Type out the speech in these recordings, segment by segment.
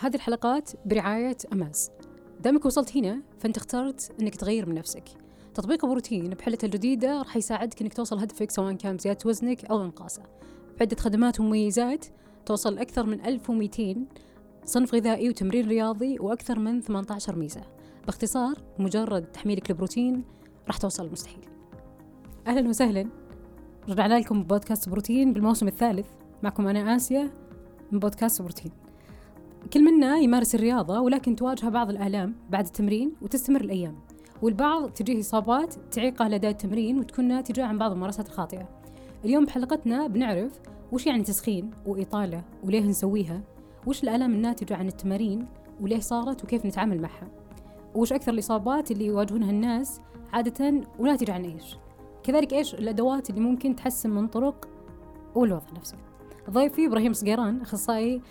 هذه الحلقات برعاية أماز. دامك وصلت هنا فأنت اخترت أنك تغير من نفسك. تطبيق بروتين بحلته الجديدة راح يساعدك أنك توصل هدفك سواء كان بزيادة وزنك أو إنقاصه. بعدة خدمات ومميزات توصل أكثر من 1200 صنف غذائي وتمرين رياضي وأكثر من 18 ميزة. باختصار مجرد تحميلك البروتين راح توصل المستحيل أهلا وسهلا. رجعنا لكم بودكاست بروتين بالموسم الثالث. معكم أنا آسيا من بودكاست بروتين. كل منا يمارس الرياضة ولكن تواجهه بعض الآلام بعد التمرين وتستمر الأيام. والبعض تجيه إصابات تعيقة لدى التمرين وتكون ناتجة عن بعض الممارسات الخاطئة. اليوم بحلقتنا بنعرف وش يعني تسخين وإطالة وليه نسويها؟ وش الآلام الناتجة عن التمارين وليه صارت وكيف نتعامل معها؟ وش أكثر الإصابات اللي يواجهونها الناس عادة وناتجة عن إيش؟ كذلك إيش الأدوات اللي ممكن تحسن من طرق والوضع نفسه ضيفي إبراهيم صقيران أخصائي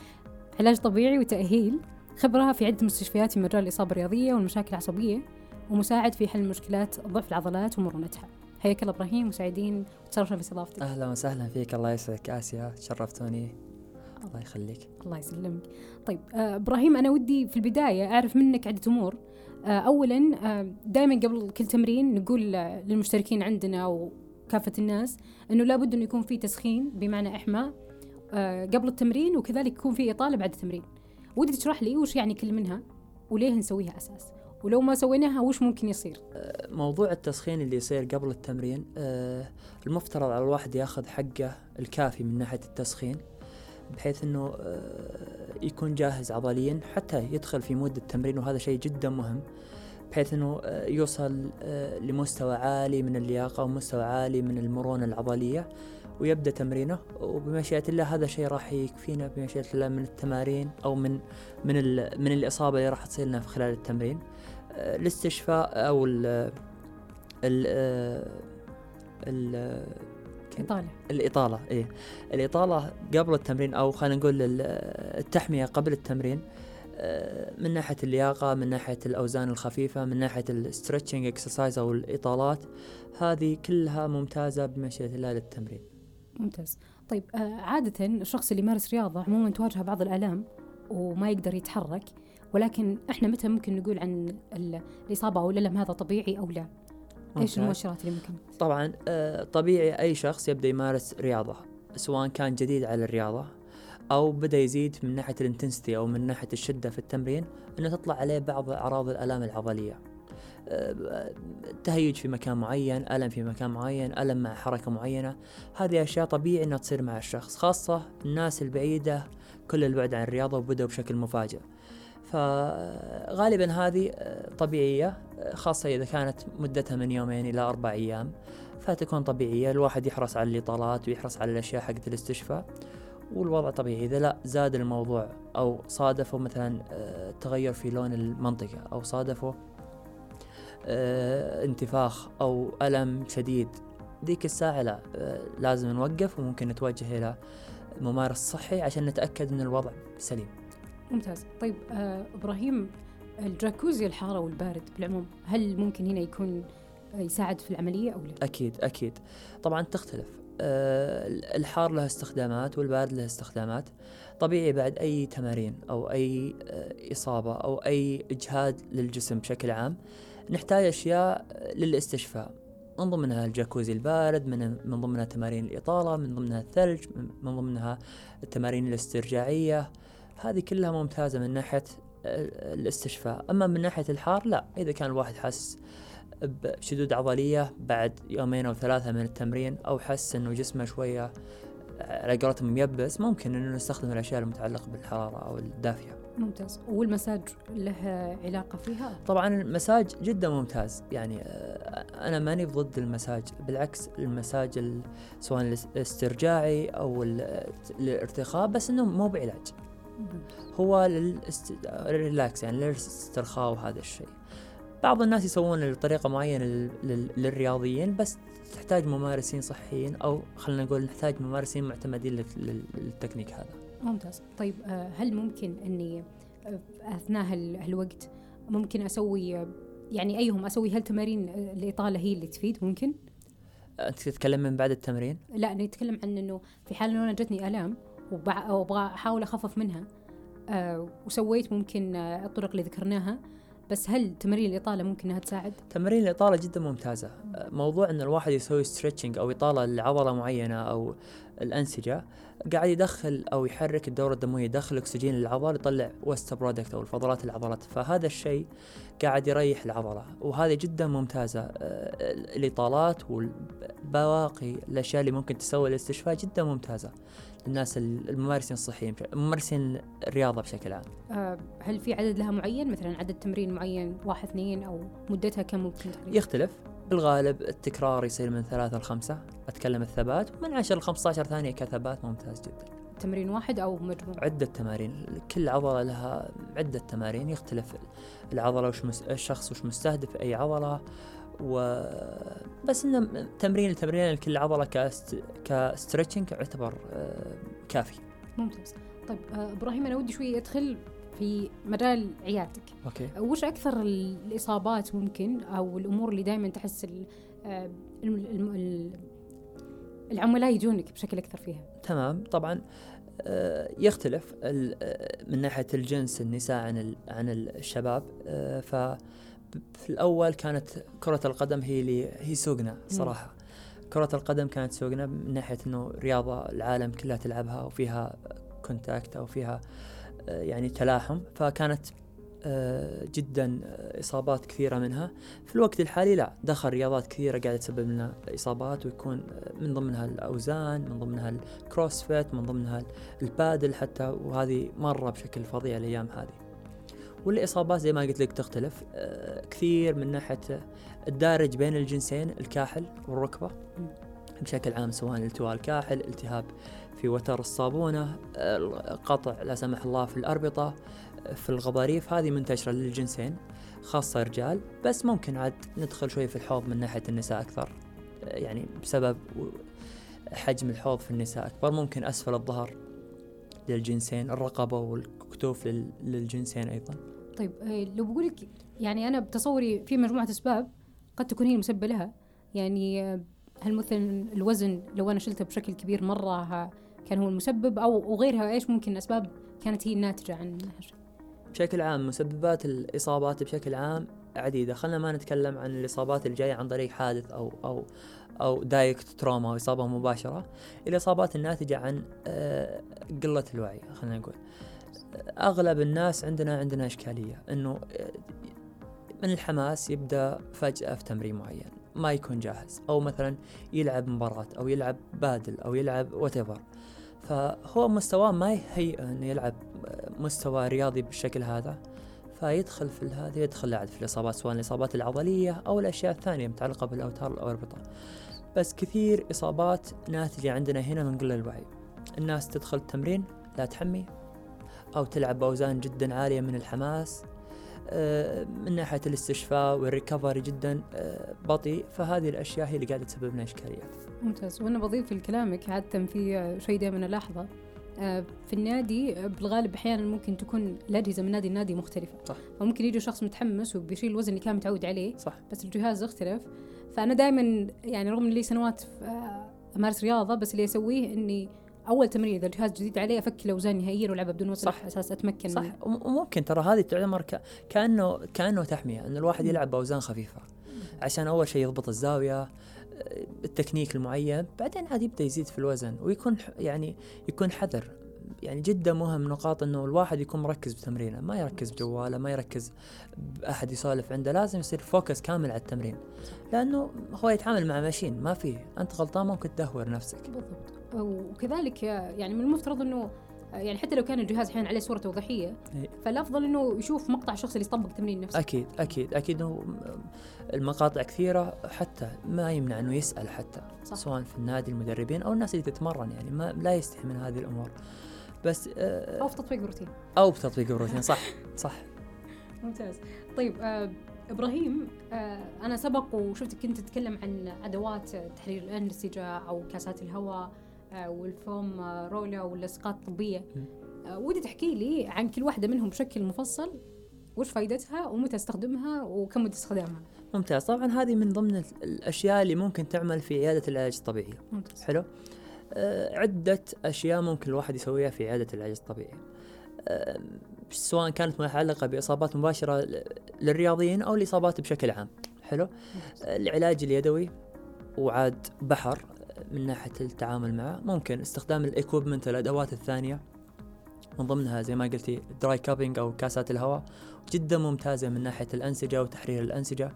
علاج طبيعي وتأهيل خبرة في عدة مستشفيات في مجال الإصابة الرياضية والمشاكل العصبية ومساعد في حل مشكلات ضعف العضلات ومرونتها. حياك الله إبراهيم مساعدين وتشرفنا باستضافتك أهلا وسهلا فيك الله يسعدك. آسيا شرفتوني. الله يخليك. الله يسلمك. طيب آه إبراهيم أنا ودي في البداية أعرف منك عدة أمور. آه اولا آه دائما قبل كل تمرين نقول للمشتركين عندنا وكافه الناس إنه لابد إنه يكون في تسخين بمعنى إحماء. قبل التمرين وكذلك يكون في إطالة بعد التمرين. ودي تشرح لي وش يعني كل منها وليه نسويها أساس؟ ولو ما سويناها وش ممكن يصير؟ موضوع التسخين اللي يصير قبل التمرين آه، المفترض على الواحد ياخذ حقه الكافي من ناحية التسخين بحيث إنه آه، يكون جاهز عضليا حتى يدخل في مود التمرين وهذا شيء جدا مهم بحيث إنه آه، يوصل آه، لمستوى عالي من اللياقة ومستوى عالي من المرونة العضلية. ويبدأ تمرينه وبمشيئة الله هذا شيء راح يكفينا بمشيئة الله من التمارين أو من من ال- من الإصابة اللي راح تصير لنا في خلال التمرين. آه، الاستشفاء أو ال ال ال إطالة. الإطالة إيه. الإطالة قبل التمرين أو خلينا نقول ال- التحمية قبل التمرين آه، من ناحية اللياقة من ناحية الأوزان الخفيفة من ناحية ال stretching exercise أو الإطالات هذه كلها ممتازة بمشيئة الله للتمرين. ممتاز. طيب آه عادة الشخص اللي يمارس رياضة عموما تواجهه بعض الالام وما يقدر يتحرك ولكن إحنا متى ممكن نقول عن ال- الإصابة أو الألم هذا طبيعي أو لا؟ إيش. المؤشرات اللي ممكن؟ طبعا آه، طبيعي أي شخص يبدأ يمارس رياضة سواء كان جديد على الرياضة أو بدأ يزيد من ناحية الانتنستي أو من ناحية الشدة في التمرين أنه تطلع عليه بعض أعراض الآلام العضلية. تهيج في مكان معين ألم في مكان معين ألم مع حركة معينة. هذه أشياء طبيعي أنها تصير مع الشخص خاصة الناس البعيدة كل البعد عن الرياضة وبدأوا بشكل مفاجئ. فغالبا هذه طبيعية خاصة إذا كانت مدتها من يومين إلى أربع أيام فتكون طبيعية. الواحد يحرص على الإطالات ويحرص على الأشياء حقت الاستشفاء والوضع طبيعي. إذا لا زاد الموضوع أو صادفوا مثلا آه، تغير في لون المنطقة أو صادفوا آه، انتفاخ أو ألم شديد. ذيك الساعة لا آه، لازم نوقف وممكن نتوجه إلى ممارس صحي عشان نتأكد أن الوضع سليم. ممتاز. طيب آه إبراهيم الجاكوزي الحارة والبارد بالعموم هل ممكن هنا يكون آه، يساعد في العملية أو لا؟ أكيد أكيد. طبعا تختلف. آه، الحار له استخدامات والبارد له استخدامات. طبيعي بعد أي تمارين أو أي آه، إصابة أو أي إجهاد للجسم بشكل عام. نحتاج أشياء للاستشفاء من ضمنها الجاكوزي البارد من, من ضمنها تمارين الإطالة من ضمنها الثلج من من ضمنها التمارين الاسترجاعية. هذه كلها ممتازة من ناحية الاستشفاء. أما من ناحية الحار لا. إذا كان الواحد حاسس بشدود عضلية بعد يومين أو ثلاثة من التمرين أو حس إنه جسمه شوية على قولتهم يبس ممكن إنه نستخدم الأشياء المتعلقة بالحرارة أو الدافية. ممتاز. والمساج له علاقة فيها؟ طبعا المساج جدا ممتاز. يعني آه، أنا ماني ضد المساج. بالعكس المساج ال- سواء الاسترجاعي ال- الارتخاء بس إنه مو بعلاج. هو لل relax يعني للاسترخاء وهذا الشيء. بعض الناس يسوون بطريقة معينة لل- لل- للرياضيين بس تحتاج ممارسين صحيين أو خلينا نقول نحتاج ممارسين معتمدين لل- لل- للتكنيك هذا. ممتاز. طيب آه، هل ممكن أني آه، أثناء هال- هالوقت ممكن أسوي آه، يعني أيهم أسوي هالتمارين آه، الإطالة هي اللي تفيد؟ ممكن؟ أنت تتكلم من بعد التمرين؟ لا نتكلم عن إنه في حال إنه أنا جتني آلام وبع- وأبغى أحاول أخفف منها آه وسويت ممكن الطرق اللي ذكرناها. بس هل تمارين الإطالة ممكن أنها تساعد؟ تمارين الإطالة جدا ممتازة. موضوع أن الواحد يسوي stretching أو إطالة لعضلة معينة أو الأنسجة قاعد يدخل أو يحرك الدورة الدموية يدخل أكسجين للعضلة يطلع waste product أو الفضلات العضلات. فهذا الشيء قاعد يريح العضلة وهذه جدا ممتازة. آه، الإطالات والبواقي الأشياء اللي ممكن تسوي الاستشفاء جدا ممتازة للناس الممارسين الصحيين ممارسين الرياضة بشكل عام. آه، هل في عدد لها معين؟ مثلا عدد تمرين معين واحد اثنين أو مدتها كم ممكن تقريبا؟ يختلف. بالغالب التكرار يصير من ثلاثة لخمسة أتكلم الثبات ومن عشر ل 15 ثانية كثبات ممتاز جدا تمرين واحد أو مجموع؟ عدة تمارين كل عضلة لها عدة تمارين يختلف العضلة وش مس... الشخص وش مستهدف أي عضلة و بس إنه تمرين التمرين لكل عضلة ك st... ك stretching يعتبر آه، كافي. ممتاز. طيب آه، إبراهيم أنا ودي شوي أدخل في مجال عيادتك. okay. وش أكثر الإصابات ممكن أو الأمور اللي دائما تحس آه، العملاء يجونك بشكل أكثر فيها؟ تمام طبعا يختلف من ناحية الجنس النساء عن عن الشباب ف في الأول كانت كرة القدم هي اللي هي سوقنا صراحة كرة القدم كانت سوقنا من ناحية إنه رياضة العالم كلها تلعبها وفيها كونتاكت أو فيها آه، يعني تلاحم فكانت آه، جدا إصابات كثيرة منها. في الوقت الحالي لا دخل رياضات كثيرة قاعدة تسبب لنا إصابات ويكون آه، من ضمنها الأوزان من ضمنها الكروسفيت من ضمنها البادل حتى وهذه مرة بشكل فظيع الأيام هذه. والإصابات زي ما قلت لك تختلف آه، كثير من ناحية الدارج بين الجنسين الكاحل والركبة. بشكل عام سواء التواء الكاحل التهاب في وتر الصابونة قطع لا سمح الله في الأربطة في الغضاريف هذه منتشرة للجنسين خاصة رجال بس ممكن عاد ندخل شوي في الحوض من ناحية النساء أكثر يعني بسبب حجم الحوض في النساء أكبر. ممكن أسفل الظهر للجنسين الرقبة والكتوف للجنسين أيضا. طيب آه، لو بقول لك يعني أنا بتصوري في مجموعة أسباب قد تكون هي المسببه لها يعني آه، هل مثلا الوزن لو أنا شلته بشكل كبير مرة كان هو المسبب؟ أو وغيرها إيش ممكن أسباب كانت هي الناتجة عن بشكل عام مسببات الإصابات بشكل عام عديدة. خلينا ما نتكلم عن الإصابات اللي جاية عن طريق حادث أو أو أو direct trauma أو إصابة مباشرة. الإصابات الناتجة عن آه، قلة الوعي خلينا نقول. أغلب الناس عندنا عندنا إشكالية إنه من الحماس يبدأ فجأة في تمرين معين. ما يكون جاهز. أو مثلا يلعب مباراة أو يلعب بادل أو يلعب وات فهو مستواه ما يهيئ إنه يلعب مستوى رياضي بالشكل هذا. فيدخل في هذا يدخل عاد في الإصابات سواء الإصابات العضلية أو الأشياء الثانية المتعلقه بالأوتار الاربطه بس كثير إصابات ناتجة عندنا هنا من قلة الوعي. الناس تدخل التمرين لا تحمي أو تلعب بأوزان جدا عالية من الحماس. من ناحية الاستشفاء وال recovery جدا آه، بطيء. فهذه الأشياء هي اللي قاعدة تسبب لنا إشكاليات. ممتاز. وأنا بضيف لكلامك عادة في شيء دائما ألاحظه آه، في النادي بالغالب أحيانا ممكن تكون الأجهزة من نادي لنادي مختلفة. صح. فممكن يجي شخص متحمس وبيشيل الوزن اللي كان متعود عليه صح. بس الجهاز اختلف فأنا دائما يعني رغم لي سنوات امارس رياضة بس اللي أسويه إني أول تمرين إذا الجهاز جديد علي افك الاوزان نهائيا والعبها بدون وزن صح. أساس أتمكن صح. وممكن ترى هذه تعتبر كانه كأنه تحمية إن الواحد يلعب بأوزان خفيفة. عشان أول شيء يضبط الزاوية آه، التكنيك المعين بعدين عاد يبدأ يزيد في الوزن ويكون يعني يكون حذر. يعني جدا مهم نقاط إنه الواحد يكون مركز بتمرينه ما يركز بجواله ما يركز بأحد يسولف عنده لازم يصير focus كامل على التمرين. لأنه هو يتعامل مع machine ما فيه. أنت غلطان ممكن تدهور نفسك. بالضبط. وكذلك يعني من المفترض إنه يعني حتى لو كان الجهاز أحيانا عليه صوره توضيحيه فالأفضل إنه يشوف مقطع الشخص اللي يطبق تمرين نفسه. أكيد أكيد أكيد إنه المقاطع كثيرة حتى ما يمنع إنه يسأل حتى صح. سواء في النادي المدربين أو الناس اللي تتمرن يعني ما لا يستحي من هذه الأمور. بس آه أو في تطبيق بروتين أو في تطبيق بروتين صح صح. ممتاز. طيب آه إبراهيم آه أنا سبق وشفتك كنت تتكلم عن أدوات تحرير الانسجه أو كاسات الهواء. آه، والفوم آه، رولا واللصقات الطبيه آه، ودي تحكي لي عن كل واحدة منهم بشكل مفصل وش فائدتها ومتى استخدمها وكم مدة استخدامها. ممتاز. طبعا هذه من ضمن الأشياء اللي ممكن تعمل في عيادة العلاج الطبيعي. ممتاز. حلو. عدة أشياء ممكن الواحد يسويها في عيادة العلاج الطبيعي. آه، سواء كانت متعلقة بإصابات مباشرة للرياضيين أو الإصابات بشكل عام. حلو. العلاج اليدوي وعاد بحر. من ناحية التعامل معه ممكن استخدام ال equipment الأدوات الثانية من ضمنها زي ما قلتي dry cupping أو كاسات الهواء جدا ممتازة من ناحية الأنسجة وتحرير الأنسجة.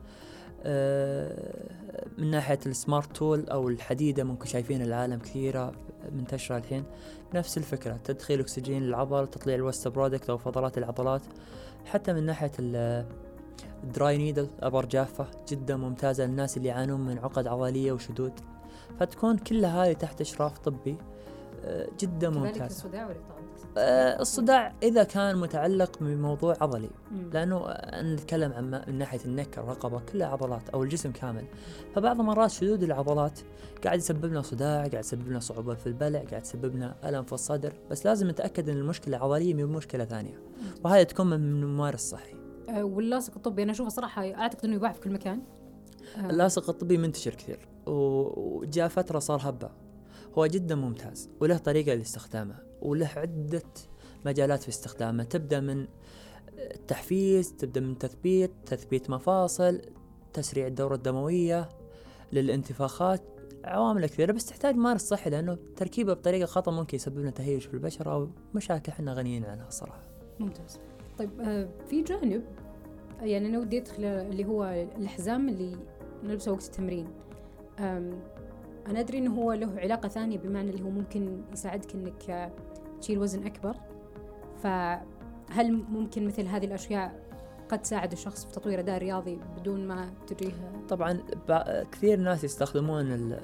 آه، من ناحية ال smart tool أو الحديدة ممكن شايفين العالم كثيرة منتشرة الحين. نفس الفكرة تدخيل أكسجين للعضل تطليع ال waste product أو فضلات العضلات. حتى من ناحية ال dry needle أبر جافة جدا ممتازة للناس اللي يعانون من عقد عضلية وشدود. فتكون كلها هذه تحت إشراف طبي. آه، جدا ممتاز الصداع ولا آه الصداع إذا كان متعلق بموضوع عضلي. لأنه نتكلم عن من ناحية النك الرقبة كلها عضلات أو الجسم كامل. فبعض المرات شدود العضلات قاعد يسبب لنا صداع قاعد يسبب لنا صعوبة في البلع قاعد يسبب لنا ألم في الصدر. بس لازم نتأكد إن المشكلة عضلية مو مشكلة ثانية. وهذه تكون من الممارس الصحي آه واللاصق الطبي. أنا أشوفه صراحة أعتقد إنه يباع في كل مكان. اللاصق الطبي منتشر كثير. وجاء فترة صار هبة. هو جدا ممتاز وله طريقة لاستخدامه وله عدة مجالات في استخدامه. تبدأ من التحفيز تبدأ من تثبيت تثبيت مفاصل تسريع الدورة الدموية للانتفاخات عوامل كثيرة. بس تحتاج مارس صحي لأنه تركيبه بطريقة خطأ ممكن يسبب لنا تهيج في البشرة أو مشاكل إحنا غنيين عنها صراحة. ممتاز. طيب آه في جانب يعني أنا ودي أدخل اللي هو الحزام اللي نلبسه وقت التمرين. أنا أدري إنه هو له علاقة ثانية بمعنى اللي هو ممكن يساعدك إنك تشيل وزن أكبر. فهل ممكن مثل هذه الأشياء قد تساعد الشخص في تطوير أداء رياضي بدون ما تجيه طبعا كثير ناس يستخدمون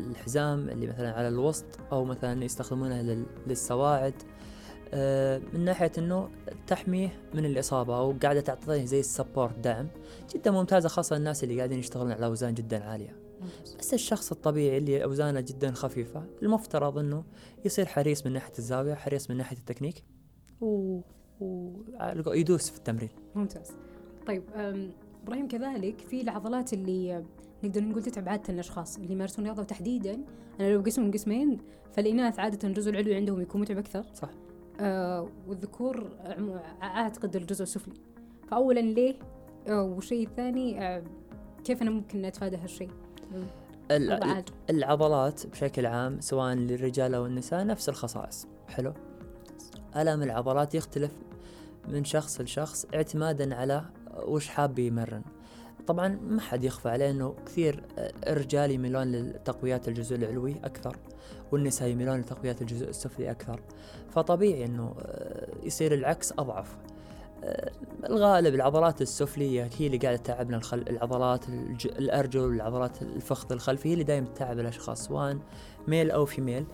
الحزام اللي مثلا على الوسط أو مثلا يستخدمونه للسواعد آه، من ناحية إنه تحميه من الإصابة أو قاعدة تعطيه زي ال support دعم. جدا ممتازة خاصة الناس اللي قاعدين يشتغلون على أوزان جدا عالية. بس الشخص الطبيعي اللي أوزانه جدا خفيفة المفترض أنه يصير حريص من ناحية الزاوية حريص من ناحية التكنيك و... ويدوس في التمرين. ممتاز. طيب إبراهيم كذلك في العضلات اللي نقدر نقول تتعب عادة الأشخاص اللي يمارسون رياضة وتحديدا أنا لو قسمهم قسمين فالإناث عادة الجزء العلوي عندهم يكون متعب أكثر. صح. آه والذكور أعتقد الجزء السفلي. فأولا ليه؟ آه والشيء الثاني آه كيف أنا ممكن أتفادى هالشيء؟ العضلات بشكل عام سواء للرجال أو النساء نفس الخصائص. حلو. ألم العضلات يختلف من شخص لشخص اعتمادا على وش حاب يمرن. طبعا ما حد يخفى عليه إنه كثير الرجال يميلون لتقويات الجزء العلوي أكثر والنساء يميلون لتقويات الجزء السفلي أكثر. فطبيعي إنه يصير العكس أضعف. الغالب العضلات السفلية هي اللي قاعدة تتعبنا الخل... العضلات الج... الأرجل والعضلات الفخذ الخلفي هي اللي دائما تتعب الأشخاص سواء ميل أو فيميل.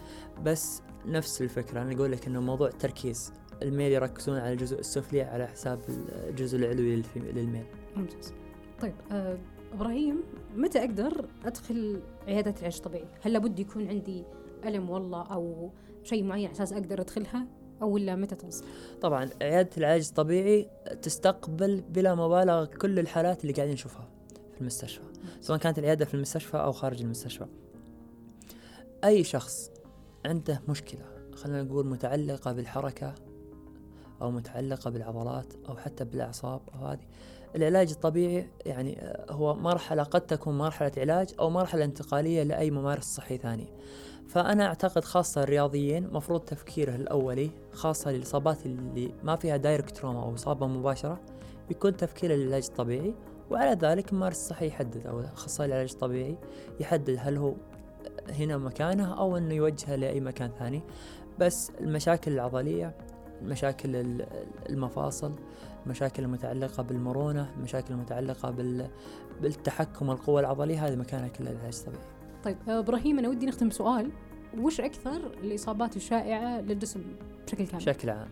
بس نفس الفكرة أنا أقول لك إنه موضوع تركيز الميل يركزون على الجزء السفلي على حساب الجزء العلوي للميل. ممتاز. طيب آه إبراهيم متى أقدر أدخل عيادة العلاج الطبيعي؟ هل لابد يكون عندي ألم والله أو شيء معين على أساس أقدر أدخلها؟ أو ولا متى تنصح؟ طبعا عيادة العلاج الطبيعي تستقبل بلا مبالغة كل الحالات اللي قاعدين نشوفها في المستشفى سواء كانت العيادة في المستشفى أو خارج المستشفى أي شخص عنده مشكلة خلينا نقول متعلقة بالحركة أو متعلقة بالعضلات أو حتى بالأعصاب أو هذه العلاج الطبيعي يعني هو مرحلة قد تكون مرحلة علاج أو مرحلة انتقالية لأي ممارس صحي ثاني فأنا أعتقد خاصة الرياضيين مفروض تفكيره الأولي خاصة للإصابات اللي ما فيها direct trauma أو إصابة مباشرة يكون تفكيره للعلاج الطبيعي وعلى ذلك الممارس الصحي يحدد أو أخصائي العلاج الطبيعي يحدد هل هو هنا مكانه أو أنه يوجهه لأي مكان ثاني. بس المشاكل العضلية مشاكل المفاصل المشاكل المتعلقة بالمرونة المشاكل المتعلقة بالتحكم القوة العضلية هذه مكانها كلها العلاج الطبيعي. طيب آه، إبراهيم أنا ودي نختم بسؤال وش أكثر الإصابات الشائعة للجسم بشكل كامل؟ بشكل عام.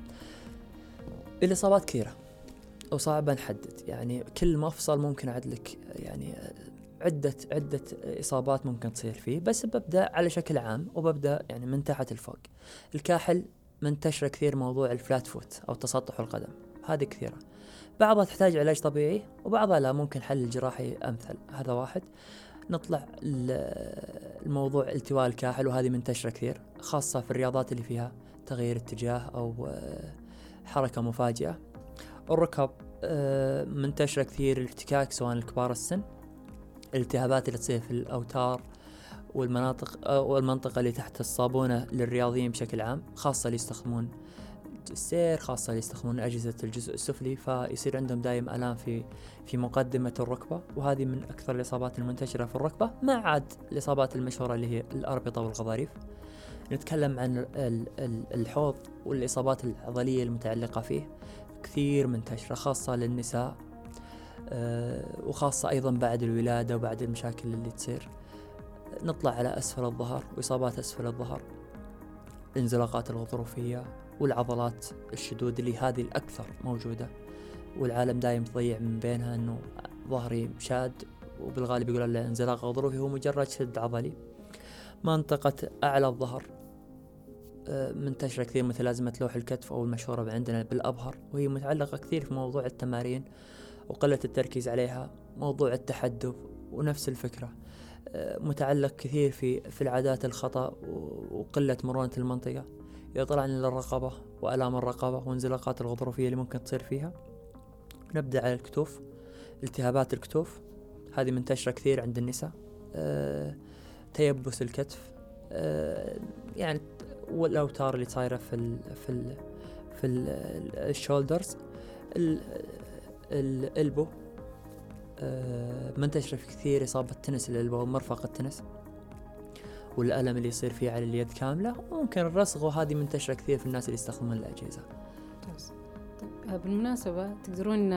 الإصابات كثيرة وصعبة نحدد يعني كل مفصل ممكن أعد لك يعني عدة عدة إصابات ممكن تصير فيه. بس ببدأ على شكل عام وببدأ يعني من تحت لفوق الكاحل منتشرة كثير موضوع الفلات فوت أو تسطح القدم. هذه كثيرة. بعضها تحتاج علاج طبيعي وبعضها لا ممكن حل جراحي أمثل. هذا واحد. نطلع الموضوع التواء الكاحل وهذه منتشرة كثير خاصة في الرياضات اللي فيها تغيير اتجاه أو حركة مفاجئة. الركب آه، منتشرة كثير الاحتكاك سواء الكبار السن. الالتهابات اللي تصير في الأوتار والمناطق آه، والمنطقة اللي تحت الصابونة للرياضيين بشكل عام خاصة اللي يستخدمون السير خاصة اللي يستخدمون أجهزة الجزء السفلي فيصير عندهم دايم آلام في في مقدمة الركبة وهذه من أكثر الإصابات المنتشرة في الركبة ما عاد الإصابات المشهورة اللي هي الأربطة والغضاريف. نتكلم عن الحوض والإصابات العضلية المتعلقة فيه كثير منتشرة خاصة للنساء آه، وخاصة أيضا بعد الولادة وبعد المشاكل اللي تصير. نطلع على أسفل الظهر وإصابات أسفل الظهر الانزلاقات الغضروفية والعضلات الشدود اللي هذه الأكثر موجودة. والعالم دايم تضيع من بينها أنه ظهري شاد وبالغالب يقول له انزلاق غضروفي هو مجرد شد عضلي. منطقة أعلى الظهر آه، منتشرة كثير مثل أزمة لوح الكتف أو المشهورة عندنا بالأبهر وهي متعلقة كثير في موضوع التمارين وقلة التركيز عليها موضوع التحدب ونفس الفكرة آه، متعلق كثير في في العادات الخطأ وقلة مرونة المنطقة. إذا طلعنا للرقبة وآلام الرقبة وانزلاقات الغضروفية اللي ممكن تصير فيها. نبدأ على الكتوف التهابات الكتوف. هذه منتشرة كثير عند النساء. أه تيبس الكتف. أه يعني والأوتار اللي صايرة في ال في ال في ال shoulders. ال elbow. أه منتشرة في كثير إصابة تنس ال elbow مرفق التنس. والألم اللي يصير فيه على اليد كاملة وممكن الرسغ وهذه منتشرة كثير في الناس اللي يستخدمون الأجهزة. ممتاز. طيب بالمناسبة تقدرون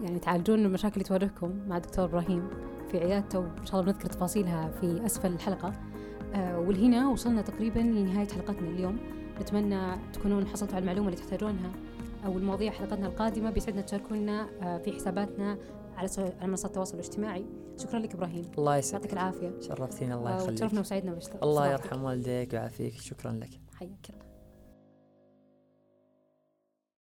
يعني تعالجون المشاكل اللي تواجهكم مع الدكتور إبراهيم في عيادته وإن شاء الله بنذكر تفاصيلها في أسفل الحلقة. آه، ولهنا وصلنا تقريبا لنهاية حلقتنا اليوم. نتمنى تكونون حصلتوا على المعلومة اللي تحتاجونها. أو المواضيع حلقتنا القادمة بيسعدنا تشاركونا آه، في حساباتنا على منصات التواصل الاجتماعي. شكرا لك إبراهيم. الله يسعدك. يعطيك العافية. شرفتينا الله يخليك. وتشرفنا وسعدنا الله يرحم والديك ويعافيك. شكرا لك. حياك الله.